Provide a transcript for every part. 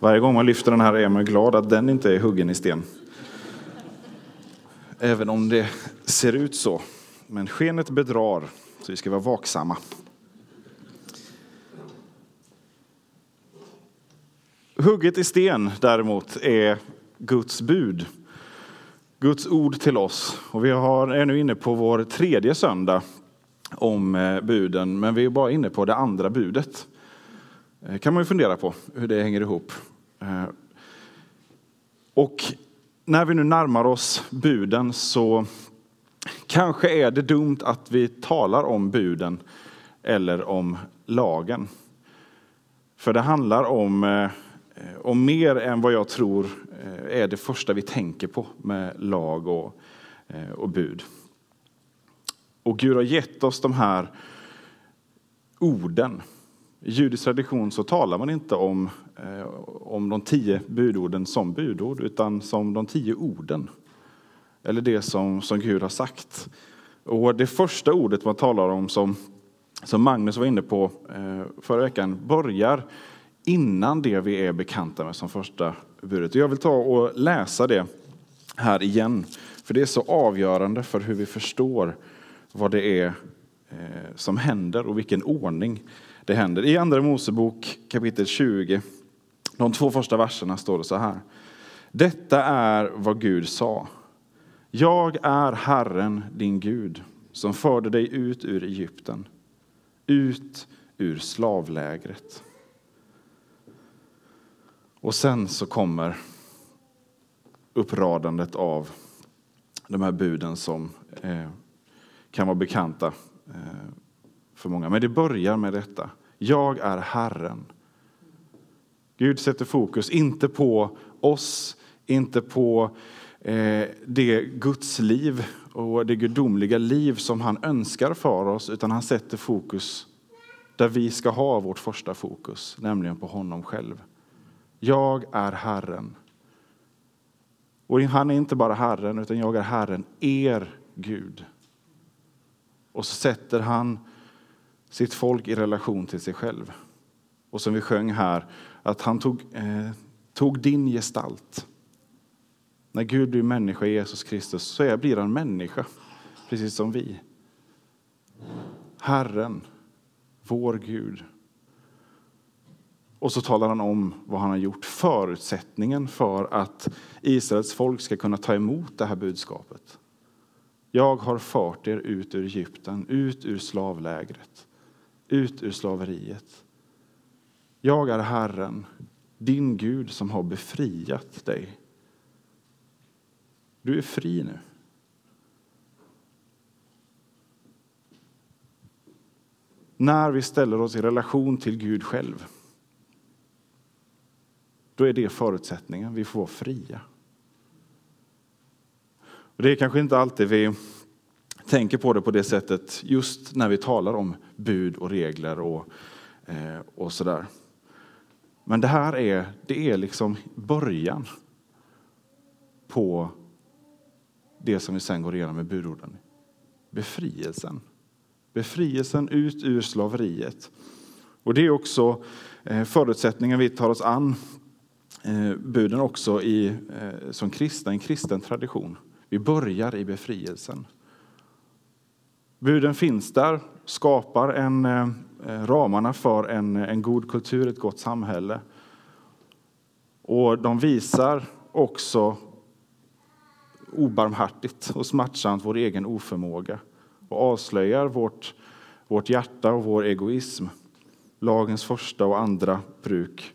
Varje gång man lyfter den här är man glad att den inte är huggen i sten. Även om det ser ut så. Men skenet bedrar, så vi ska vara vaksamma. Hugget i sten däremot är Guds bud. Guds ord till oss. Och vi har, är nu inne på vår tredje söndag om eh, buden, men vi är bara inne på det andra budet. Eh, kan man ju fundera på hur det hänger ihop. Eh, och när vi nu närmar oss buden så kanske är det dumt att vi talar om buden eller om lagen. För det handlar om, eh, om mer än vad jag tror är det första vi tänker på med lag och, och bud. Och Gud har gett oss de här orden. I judisk tradition så talar man inte om, eh, om de tio budorden som budord, utan som de tio orden. Eller det som, som Gud har sagt. Och det första ordet man talar om, som, som Magnus var inne på eh, förra veckan, börjar innan det vi är bekanta med som första budet. Jag vill ta och läsa det här igen, för det är så avgörande för hur vi förstår vad det är eh, som händer och vilken ordning det händer. I Andra Mosebok kapitel 20, de två första verserna står det så här. Detta är vad Gud sa. Jag är Herren, din Gud, som förde dig ut ur Egypten, ut ur slavlägret. Och sen så kommer uppradandet av de här buden som eh, kan vara bekanta eh, för många. Men det börjar med detta. Jag är Herren. Gud sätter fokus inte på oss, inte på eh, det Guds liv och det gudomliga liv som han önskar för oss, utan han sätter fokus där vi ska ha vårt första fokus, nämligen på honom själv. Jag är Herren. Och han är inte bara Herren, utan jag är Herren, er Gud. Och så sätter han sitt folk i relation till sig själv. Och som vi sjöng här, att han tog, eh, tog din gestalt. När Gud blir människa i Jesus Kristus så är, blir han människa, precis som vi. Herren, vår Gud. Och så talar han om vad han har gjort, förutsättningen för att Israels folk ska kunna ta emot det här budskapet. Jag har fört er ut ur Egypten, ut ur slavlägret, ut ur slaveriet. Jag är Herren, din Gud, som har befriat dig. Du är fri nu. När vi ställer oss i relation till Gud själv, då är det förutsättningen. Vi får vara fria. Och det är kanske inte alltid vi tänker på det på det sättet just när vi talar om bud och regler och, eh, och sådär. Men det här är, det är liksom början på det som vi sen går igenom med budorden. Befrielsen. Befrielsen ut ur slaveriet. Och det är också eh, förutsättningen vi tar oss an eh, buden också i, eh, som kristna, en kristen tradition. Vi börjar i befrielsen. Buden finns där, skapar en, eh, ramarna för en, en god kultur, ett gott samhälle. Och de visar också obarmhärtigt och smärtsamt vår egen oförmåga och avslöjar vårt, vårt hjärta och vår egoism, lagens första och andra bruk.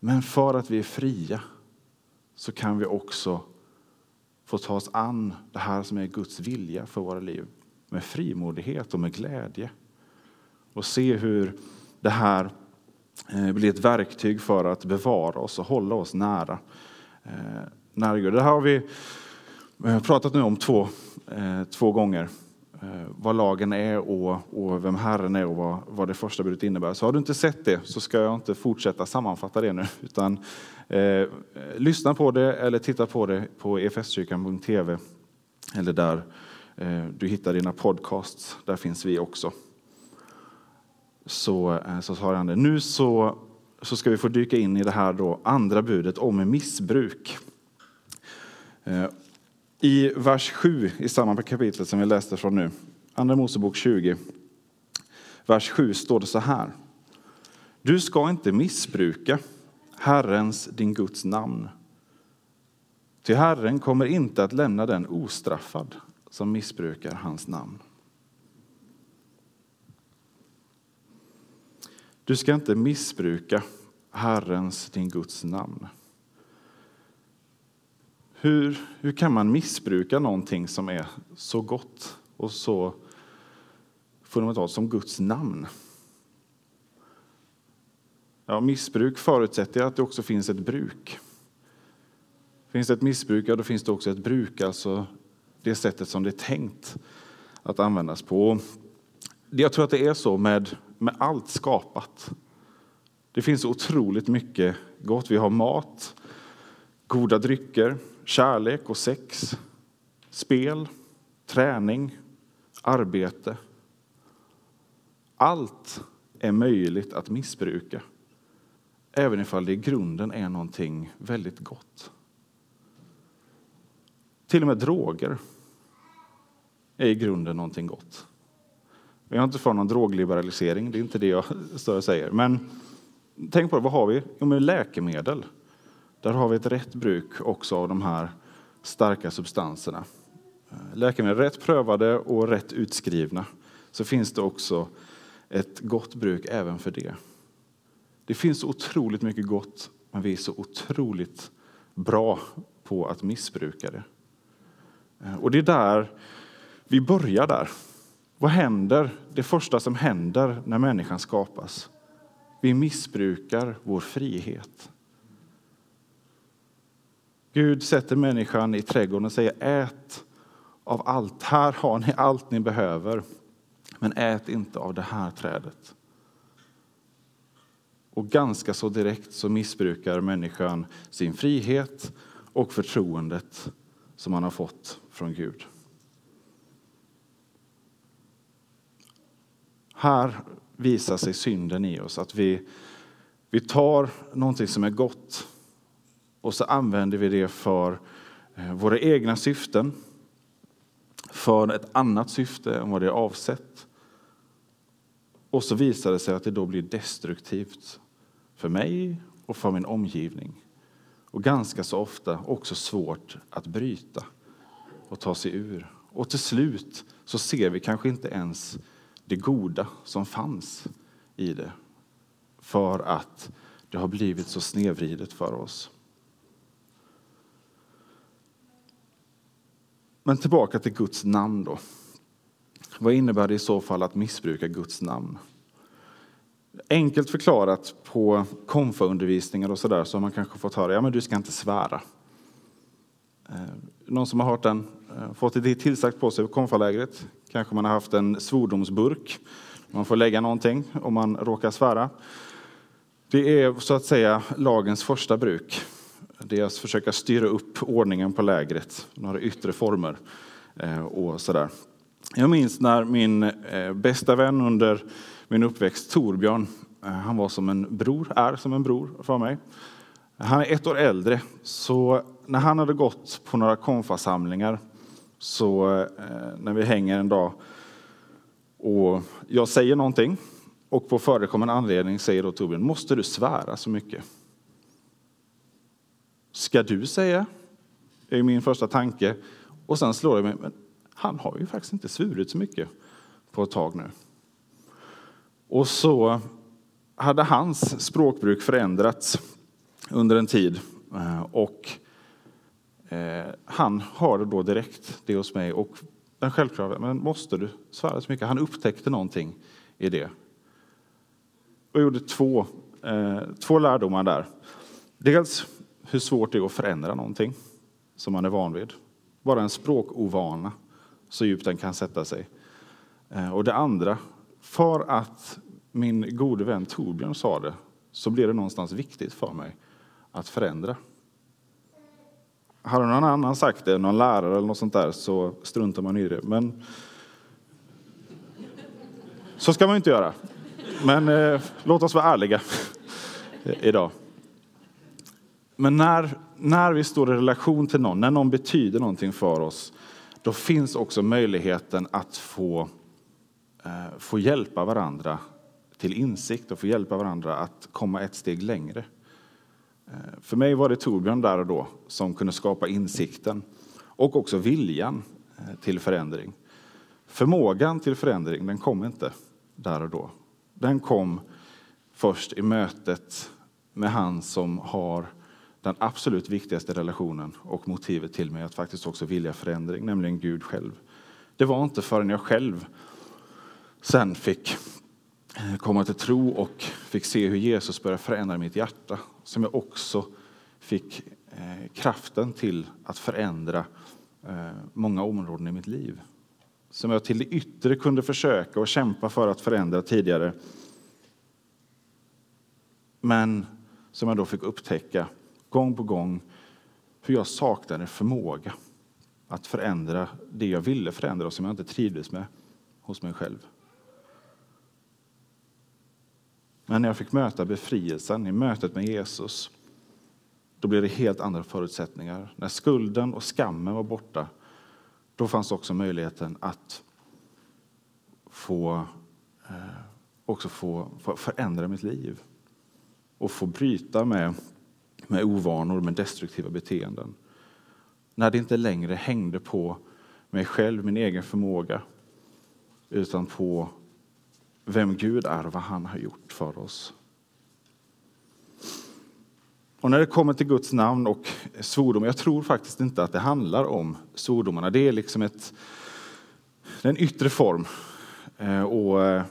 Men för att vi är fria så kan vi också få ta oss an det här som är Guds vilja för våra liv med frimodighet och med glädje. Och se hur det här eh, blir ett verktyg för att bevara oss och hålla oss nära, eh, nära Gud. Det här har vi eh, pratat nu om två, två gånger. Vad lagen är och, och vem Herren är och vad, vad det första budet innebär. Så har du inte sett det så ska jag inte fortsätta sammanfatta det nu. Utan Eh, lyssna på det eller titta på det på efskyrkan.tv eller där Eh, du hittar dina podcasts. Där finns vi också. Så, eh, så tar han det. Nu så så ska vi få dyka in i det här då andra budet om missbruk. Eh, I vers 7 i samma kapitel som vi läste från nu, Andra Mosebok 20, vers 7 står det så här. Du ska inte missbruka Herrens, din Guds namn. Till Herren kommer inte att lämna den ostraffad som missbrukar hans namn. Du ska inte missbruka Herrens, din Guds namn. Hur, hur kan man missbruka någonting som är så gott och så fundamentalt som Guds namn? Ja, missbruk förutsätter att det också finns ett bruk. Finns det ett missbruk, ja, då finns det också ett bruk, alltså det sättet som det är tänkt att användas på. Jag tror att det är så med, med allt skapat. Det finns otroligt mycket gott. Vi har mat, goda drycker, kärlek och sex, spel, träning, arbete. Allt är möjligt att missbruka, även ifall det i grunden är någonting väldigt gott. Till och med droger är i grunden någonting gott. Jag är inte för någon drogliberalisering, det är inte det jag står och säger. Men tänk på det, vad har vi? Jo, men läkemedel. Där har vi ett rätt bruk också av de här starka substanserna. Läkemedel rätt prövade och rätt utskrivna så finns det också ett gott bruk även för det. Det finns otroligt mycket gott, men vi är så otroligt bra på att missbruka det. Eh, och det är där vi börjar där. Vad händer? Det första som händer när människan skapas. Vi missbrukar vår frihet. Gud sätter människan i trädgården och säger ät av allt. Här har ni allt ni behöver. Men ät inte av det här trädet. Och ganska så direkt så missbrukar människan sin frihet och förtroendet som han har fått från Gud. Här visar sig synden i oss, att vi, vi tar någonting som är gott och så använder vi det för eh, våra egna syften, för ett annat syfte än vad det är avsett. Och så visar det sig att det då blir destruktivt för mig och för min omgivning. Och ganska så ofta också svårt att bryta och ta sig ur. Och till slut så ser vi kanske inte ens det goda som fanns i det för att det har blivit så snedvridet för oss. Men tillbaka till Guds namn då. Vad innebär det i så fall att missbruka Guds namn? Enkelt förklarat på konfaundervisningar och sådär så har man kanske fått höra, ja men du ska inte svära. Eh, någon som har hört den, eh, fått det tillsagt på sig på konfalägret. Kanske man har haft en svordomsburk. Man får lägga någonting om man råkar svära. Det är så att säga lagens första bruk. Det är att försöka styra upp ordningen på lägret, några yttre former eh, och sådär. Jag minns när min bästa vän under min uppväxt, Torbjörn, eh, han var som en bror, är som en bror för mig. Han är ett år äldre, så när han hade gått på några konfasamlingar så eh, när vi hänger en dag och jag säger någonting och på förekommande anledning säger då Torbjörn, måste du svära så mycket? Ska du säga? är min första tanke. Och sen slår det mig, men han har ju faktiskt inte svurit så mycket på ett tag nu. Och så hade hans språkbruk förändrats under en tid. Eh, och eh, han hörde då direkt, det hos mig. Och den självklara, men måste du svära så mycket? Han upptäckte någonting i det. Och gjorde två, eh, två lärdomar där. Dels hur svårt det är att förändra någonting som man är van vid. Bara en språkovana, så djupt den kan sätta sig. Och det andra, för att min gode vän Torbjörn sa det, så blev det någonstans viktigt för mig att förändra. Hade någon annan sagt det, någon lärare eller något sånt där, så struntar man i det. Men så ska man inte göra. Men eh, låt oss vara ärliga. idag. Men när, när vi står i relation till någon, när någon betyder någonting för oss, då finns också möjligheten att få, Eh, få hjälpa varandra till insikt och få hjälpa varandra att komma ett steg längre. Eh, för mig var det Torbjörn där och då som kunde skapa insikten och också viljan eh, till förändring. Förmågan till förändring den kom inte där och då. Den kom först i mötet med han som har den absolut viktigaste relationen och motivet till mig att faktiskt också vilja förändring, nämligen Gud själv. Det var inte förrän jag själv sen fick eh, komma till tro och fick se hur Jesus började förändra mitt hjärta som jag också fick eh, kraften till att förändra eh, många områden i mitt liv. Som jag till det yttre kunde försöka och kämpa för att förändra tidigare. Men som jag då fick upptäcka gång på gång hur jag saknade förmåga att förändra det jag ville förändra och som jag inte trivdes med hos mig själv. Men när jag fick möta befrielsen i mötet med Jesus, då blev det helt andra förutsättningar. När skulden och skammen var borta, då fanns också möjligheten att få, eh, också få, få förändra mitt liv och få bryta med med ovanor, med destruktiva beteenden. När det inte längre hängde på mig själv, min egen förmåga, utan på vem Gud är och vad han har gjort för oss. Och när det kommer till Guds namn och svordom, jag tror faktiskt inte att det handlar om svordomarna. Det är liksom ett, en yttre form. Eh, och eh,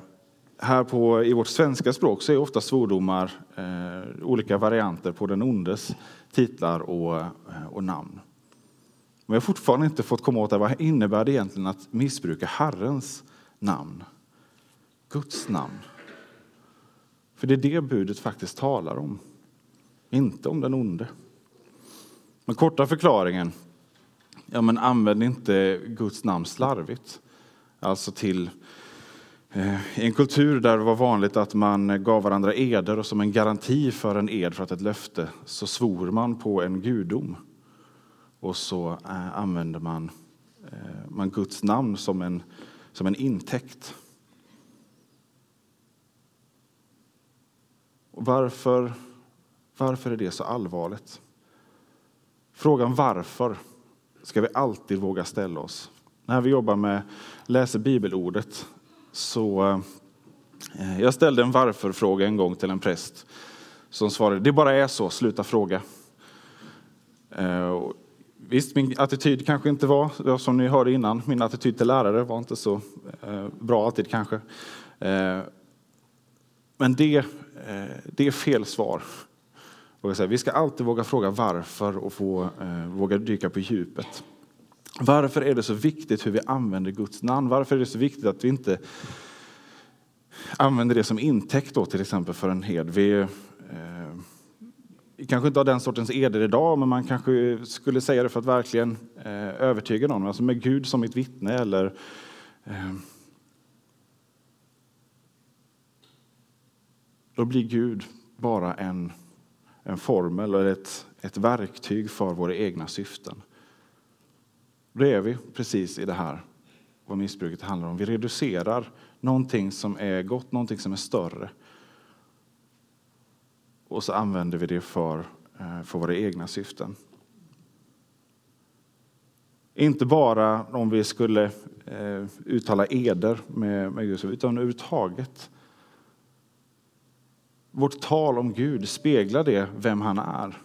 här på, i vårt svenska språk så är ofta svordomar eh, olika varianter på den ondes titlar och, eh, och namn. Men jag har fortfarande inte fått komma åt det. Vad innebär det egentligen att missbruka Herrens namn? Guds namn. För det är det budet faktiskt talar om. Inte om den onde. Den korta förklaringen. Ja, men använd inte Guds namn slarvigt. Alltså till Eh, I en kultur där det var vanligt att man gav varandra eder och som en garanti för en ed, för att ett löfte, så svor man på en gudom. Och så eh, använde man, eh, man Guds namn som en, som en intäkt. Och varför, varför är det så allvarligt? Frågan varför ska vi alltid våga ställa oss. När vi jobbar med läser bibelordet så eh, jag ställde en varför-fråga en gång till en präst som svarade det bara är så, sluta fråga. Eh, visst, min attityd kanske inte var, som ni hörde innan, min attityd till lärare var inte så eh, bra alltid kanske. Men det, eh, det är fel svar. Vi ska alltid våga fråga varför och få, eh, våga dyka på djupet. Varför är det så viktigt hur vi använder Guds namn? Varför är det så viktigt att vi inte använder det som intäkt då, till exempel för en hed? Vi, eh, kanske inte har den sortens eder idag, men man kanske skulle säga det för att verkligen eh, övertyga någon, alltså med Gud som mitt vittne eller eh, Då blir Gud bara en, en formel eller ett, ett verktyg för våra egna syften. Då är vi precis i det här vad missbruket handlar om. Vi reducerar någonting som är gott, någonting som är större. Och så använder vi det för, eh, för våra egna syften. Inte bara om vi skulle eh, uttala eder med, med Gud, utan överhuvudtaget. Vårt tal om Gud, speglar det vem han är?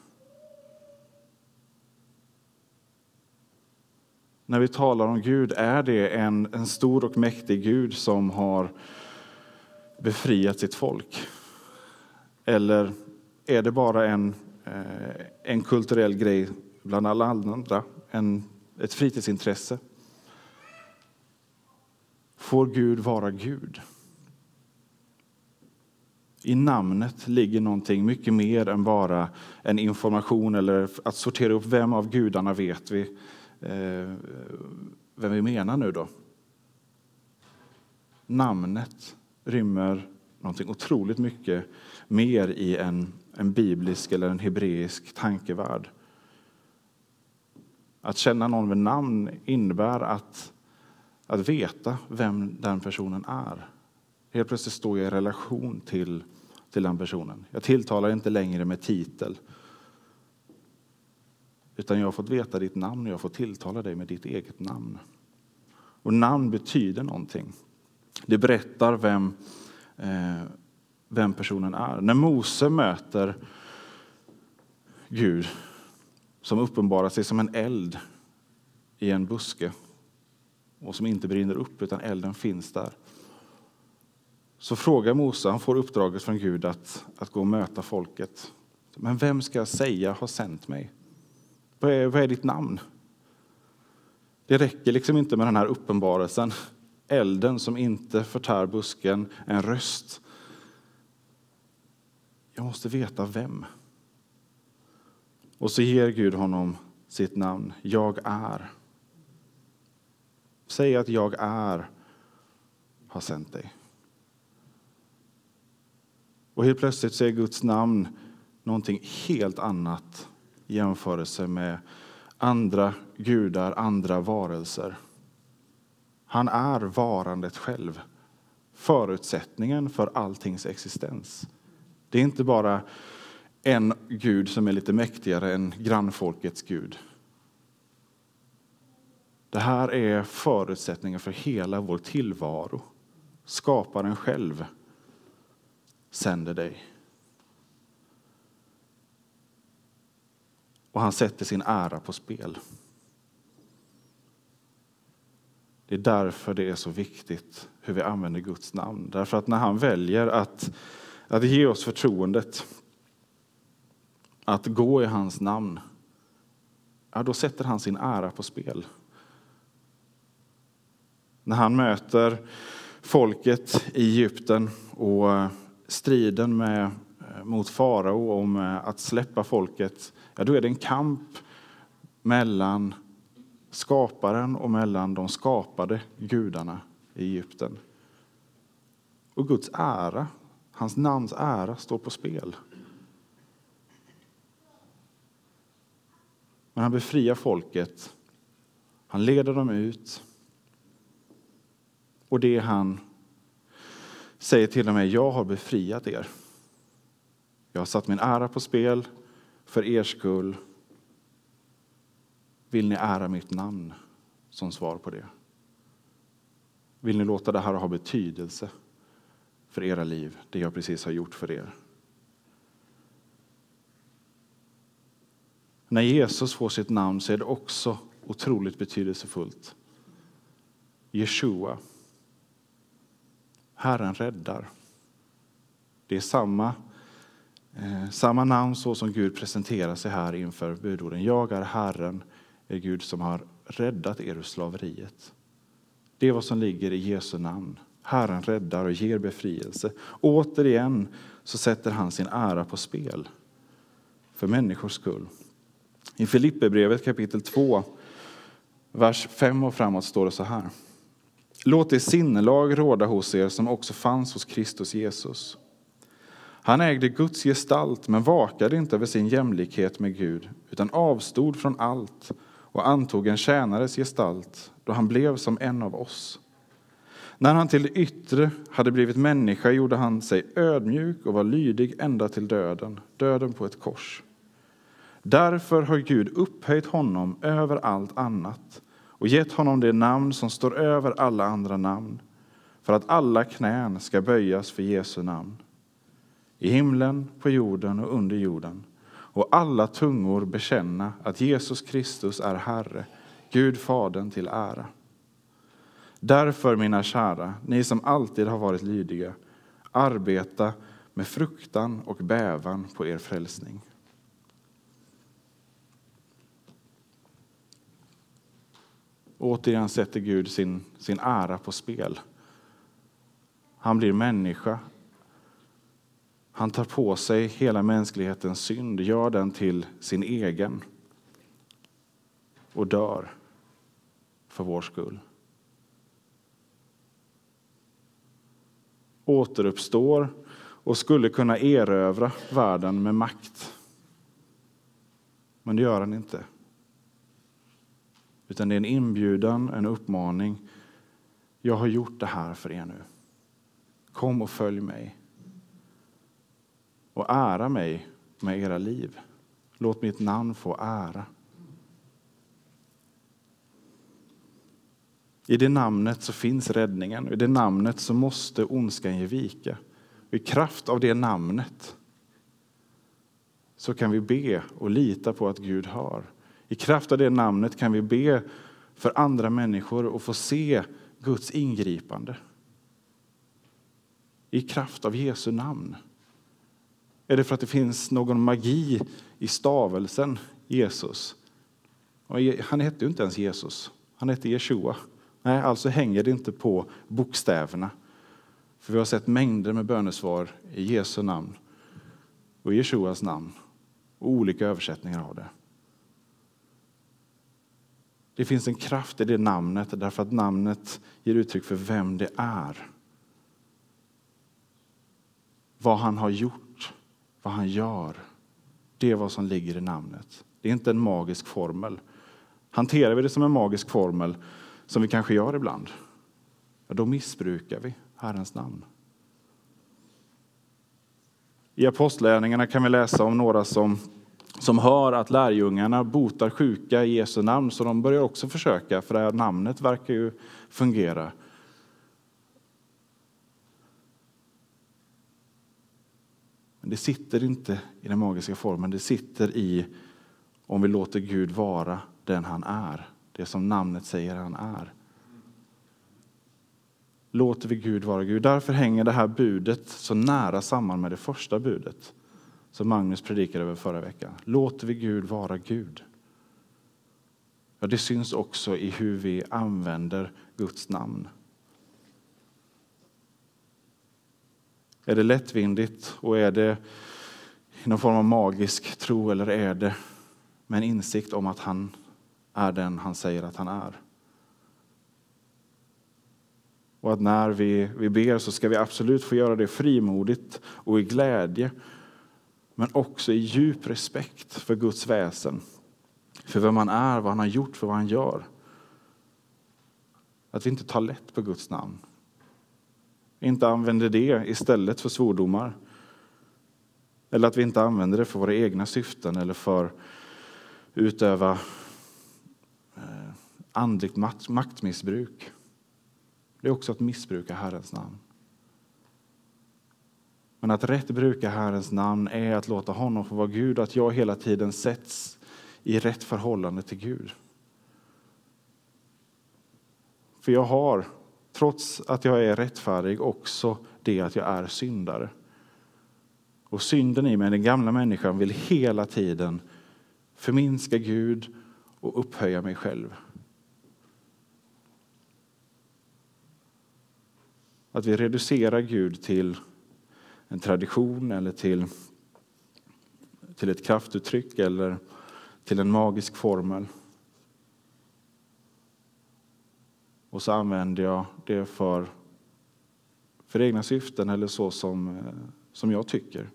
när vi talar om Gud, är det en, en stor och mäktig Gud som har befriat sitt folk? Eller är det bara en, eh, en kulturell grej bland alla andra, en, ett fritidsintresse? Får Gud vara Gud? I namnet ligger någonting mycket mer än bara en information eller att sortera upp vem av gudarna vet vi eh, vem vi menar nu då. Namnet rymmer någonting otroligt mycket mer i en, en biblisk eller en hebreisk tankevärld. Att känna någon med namn innebär att, att veta vem den personen är. Helt plötsligt står jag i relation till, till den personen. Jag tilltalar inte längre med titel. Utan jag har fått veta ditt namn och jag får tilltala dig med ditt eget namn. Och namn betyder någonting. Det berättar vem, eh, vem personen är. När Mose möter Gud som uppenbarar sig som en eld i en buske och som inte brinner upp utan elden finns där. Så frågar Mose, han får uppdraget från Gud att, att gå och möta folket. Men vem ska jag säga har sänt mig? Vad är, vad är ditt namn? Det räcker liksom inte med den här uppenbarelsen. Elden som inte förtär busken, en röst. Jag måste veta vem. Och så ger Gud honom sitt namn. Jag är. Säg att jag är har sänt dig. Och helt plötsligt så är Guds namn någonting helt annat i jämförelse med andra gudar, andra varelser. Han är varandet själv, förutsättningen för alltings existens. Det är inte bara en gud som är lite mäktigare än grannfolkets gud. Det här är förutsättningen för hela vår tillvaro. Skaparen själv sänder dig. Och han sätter sin ära på spel. Det är därför det är så viktigt hur vi använder Guds namn. Därför att när han väljer att, att ge oss förtroendet att gå i hans namn, ja, då sätter han sin ära på spel. När han möter folket i Egypten och striden med, eh, mot farao om eh, att släppa folket, ja, då är det en kamp mellan skaparen och mellan de skapade gudarna i Egypten. Och Guds ära, hans namns ära, står på spel. Men han befriar folket. Han leder dem ut. Och det han säger till och med jag har befriat er. Jag har satt min ära på spel för er skull. Vill ni ära mitt namn som svar på det? Vill ni låta det här ha betydelse för era liv, det jag precis har gjort för er? När Jesus får sitt namn så är det också otroligt betydelsefullt. Jeshua. Herren räddar. Det är samma, eh, samma namn så som Gud presenterar sig här inför budorden. Jag är Herren, är Gud som har räddat er ur slaveriet. Det är vad som ligger i Jesu namn. Herren räddar och ger befrielse. Återigen så sätter han sin ära på spel för människors skull. I Filipperbrevet kapitel 2, vers 5 och framåt står det så här. Låt det sinnelag råda hos er som också fanns hos Kristus Jesus. Han ägde Guds gestalt men vakade inte över sin jämlikhet med Gud utan avstod från allt och antog en tjänares gestalt då han blev som en av oss. När han till det yttre hade blivit människa gjorde han sig ödmjuk och var lydig ända till döden, döden på ett kors. Därför har Gud upphöjt honom över allt annat och gett honom det namn som står över alla andra namn, för att alla knän ska böjas för Jesu namn. I himlen, på jorden och under jorden, och alla tungor bekänna att Jesus Kristus är Herre, Gud Fadern till ära. Därför, mina kära, ni som alltid har varit lydiga, arbeta med fruktan och bävan på er frälsning. Återigen sätter Gud sin, sin ära på spel. Han blir människa. Han tar på sig hela mänsklighetens synd, gör den till sin egen och dör för vår skull. återuppstår och skulle kunna erövra världen med makt. Men det gör han inte. Utan det är en inbjudan, en uppmaning. Jag har gjort det här för er nu. Kom och följ mig. Och ära mig med era liv. Låt mitt namn få ära. I det namnet så finns räddningen. I det namnet så måste ondskan ge vika. I kraft av det namnet så kan vi be och lita på att Gud hör. I kraft av det namnet kan vi be för andra människor och få se Guds ingripande. I kraft av Jesu namn. Är det för att det finns någon magi i stavelsen Jesus? Han hette ju inte ens Jesus, han hette Jeshua. Nej, alltså hänger det inte på bokstäverna. För vi har sett mängder med bönesvar i Jesu namn och i Jeshuas namn och olika översättningar av det. Det finns en kraft i det namnet därför att namnet ger uttryck för vem det är. Vad han har gjort, vad han gör. Det är vad som ligger i namnet. Det är inte en magisk formel. Hanterar vi det som en magisk formel, som vi kanske gör ibland, då missbrukar vi Herrens namn. I Apostlärningarna kan vi läsa om några som, som hör att lärjungarna botar sjuka i Jesu namn, så de börjar också försöka, för det här namnet verkar ju fungera. Men det sitter inte i den magiska formen, det sitter i om vi låter Gud vara den han är, det som namnet säger han är låter vi Gud vara Gud. Därför hänger det här budet så nära samman med det första budet som Magnus predikade över förra veckan. Låter vi Gud vara Gud? Ja, det syns också i hur vi använder Guds namn. Är det lättvindigt och är det någon form av magisk tro eller är det med en insikt om att han är den han säger att han är? Och att när vi, vi ber så ska vi absolut få göra det frimodigt och i glädje. Men också i djup respekt för Guds väsen. För vem han är, vad han har gjort, för vad han gör. Att vi inte tar lätt på Guds namn. Inte använder det istället för svordomar. Eller att vi inte använder det för våra egna syften eller för utöva eh, andligt maktmissbruk. Det är också att missbruka Herrens namn. Men att rätt bruka Herrens namn är att låta honom få vara Gud, att jag hela tiden sätts i rätt förhållande till Gud. För jag har, trots att jag är rättfärdig, också det att jag är syndare. Och synden i mig, den gamla människan, vill hela tiden förminska Gud och upphöja mig själv. Att vi reducerar Gud till en tradition eller till, till ett kraftuttryck eller till en magisk formel. Och så använder jag det för, för egna syften eller så som, eh, som jag tycker.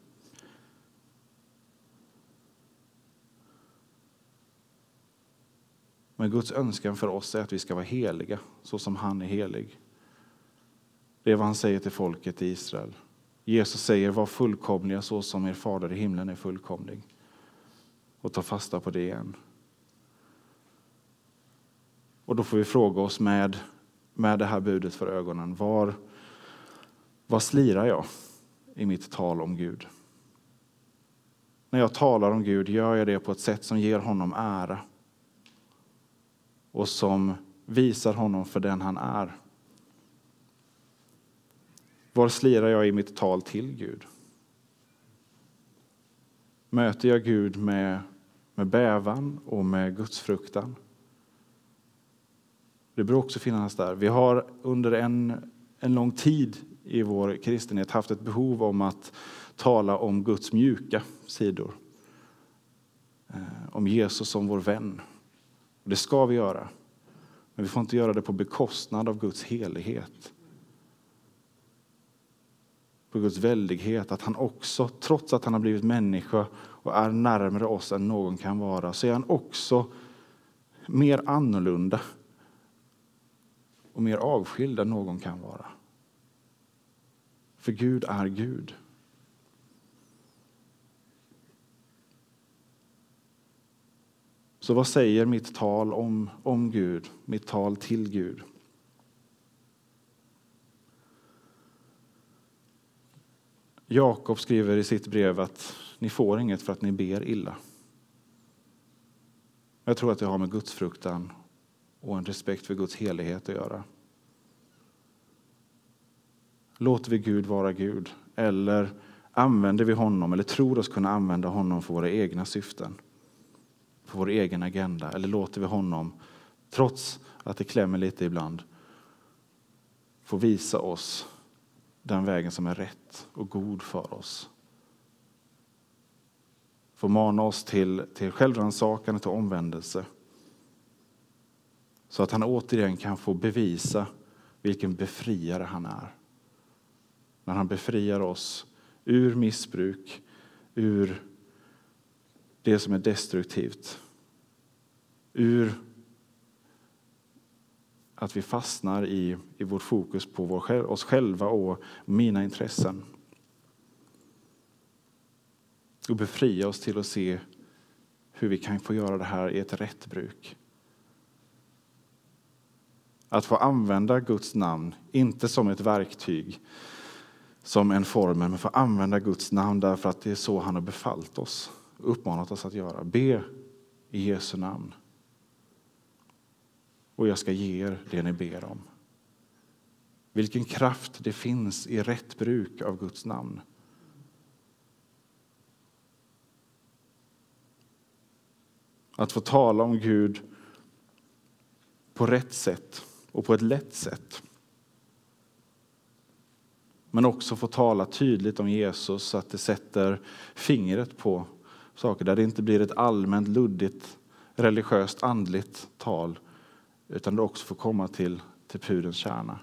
Men Guds önskan för oss är att vi ska vara heliga så som han är helig. Det är vad han säger till folket i Israel. Jesus säger var fullkomliga så som er fader i himlen är fullkomlig. Och ta fasta på det igen. Och då får vi fråga oss med, med det här budet för ögonen. Var, var slirar jag i mitt tal om Gud? När jag talar om Gud gör jag det på ett sätt som ger honom ära och som visar honom för den han är. Var slirar jag i mitt tal till Gud? Möter jag Gud med, med bävan och med gudsfruktan? Det bör också finnas där. Vi har under en, en lång tid i vår kristenhet haft ett behov om att tala om Guds mjuka sidor. Eh, om Jesus som vår vän. Det ska vi göra. Men vi får inte göra det på bekostnad av Guds helighet på Guds väldighet, att han också, trots att han har blivit människa och är närmare oss än någon kan vara, så är han också mer annorlunda och mer avskild än någon kan vara. För Gud är Gud. Så vad säger mitt tal om, om Gud, mitt tal till Gud? Jakob skriver i sitt brev att ni får inget för att ni ber illa. Jag tror att det har med gudsfruktan och en respekt för Guds helighet att göra. Låter vi Gud vara Gud eller använder vi honom eller tror oss kunna använda honom för våra egna syften? För vår egen agenda? Eller låter vi honom, trots att det klämmer lite ibland, få visa oss den vägen som är rätt och god för oss? Får mana oss till, till självrannsakan och till omvändelse. Så att han återigen kan få bevisa vilken befriare han är. När han befriar oss ur missbruk, ur det som är destruktivt. Ur att vi fastnar i, i vårt fokus på vår, oss själva och mina intressen. Och befria oss till att se hur vi kan få göra det här i ett rätt bruk. Att få använda Guds namn, inte som ett verktyg, som en formel, men få använda Guds namn därför att det är så han har befallt oss, uppmanat oss att göra. Be i Jesu namn. Och jag ska ge er det ni ber om. Vilken kraft det finns i rätt bruk av Guds namn. Att få tala om Gud på rätt sätt och på ett lätt sätt. Men också få tala tydligt om Jesus så att det sätter fingret på saker där det inte blir ett allmänt luddigt religiöst andligt tal utan det också får komma till, till pudens kärna.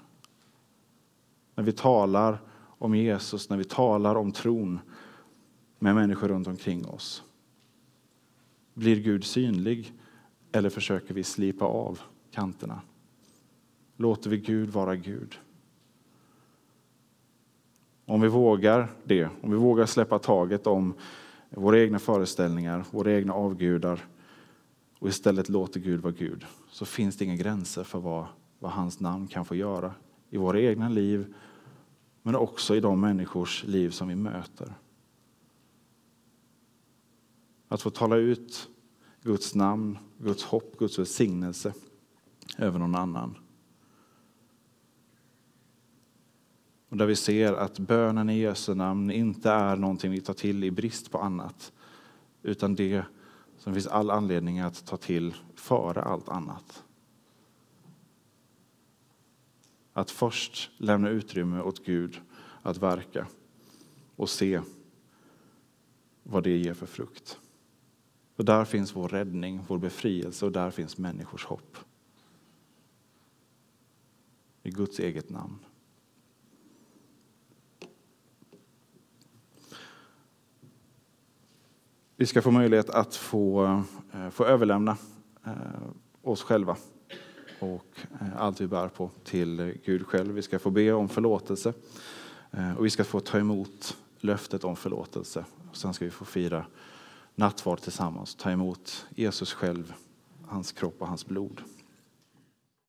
När vi talar om Jesus, när vi talar om tron med människor runt omkring oss. Blir Gud synlig eller försöker vi slipa av kanterna? Låter vi Gud vara Gud? Om vi vågar det, om vi vågar släppa taget om våra egna föreställningar, våra egna avgudar och istället låter Gud vara Gud, så finns det inga gränser för vad, vad hans namn kan få göra i våra egna liv, men också i de människors liv som vi möter. Att få tala ut Guds namn, Guds hopp, Guds välsignelse över någon annan. Och där vi ser att bönen i Jesu namn inte är någonting vi tar till i brist på annat, utan det som det finns all anledning att ta till före allt annat. Att först lämna utrymme åt Gud att verka och se vad det ger för frukt. Och där finns vår räddning, vår befrielse och där finns människors hopp. I Guds eget namn. Vi ska få möjlighet att få, eh, få överlämna eh, oss själva och eh, allt vi bär på till Gud själv. Vi ska få be om förlåtelse och vi ska få ta emot löftet om förlåtelse. Sen ska vi få fira nattvard tillsammans, ta emot Jesus själv, hans kropp och hans blod.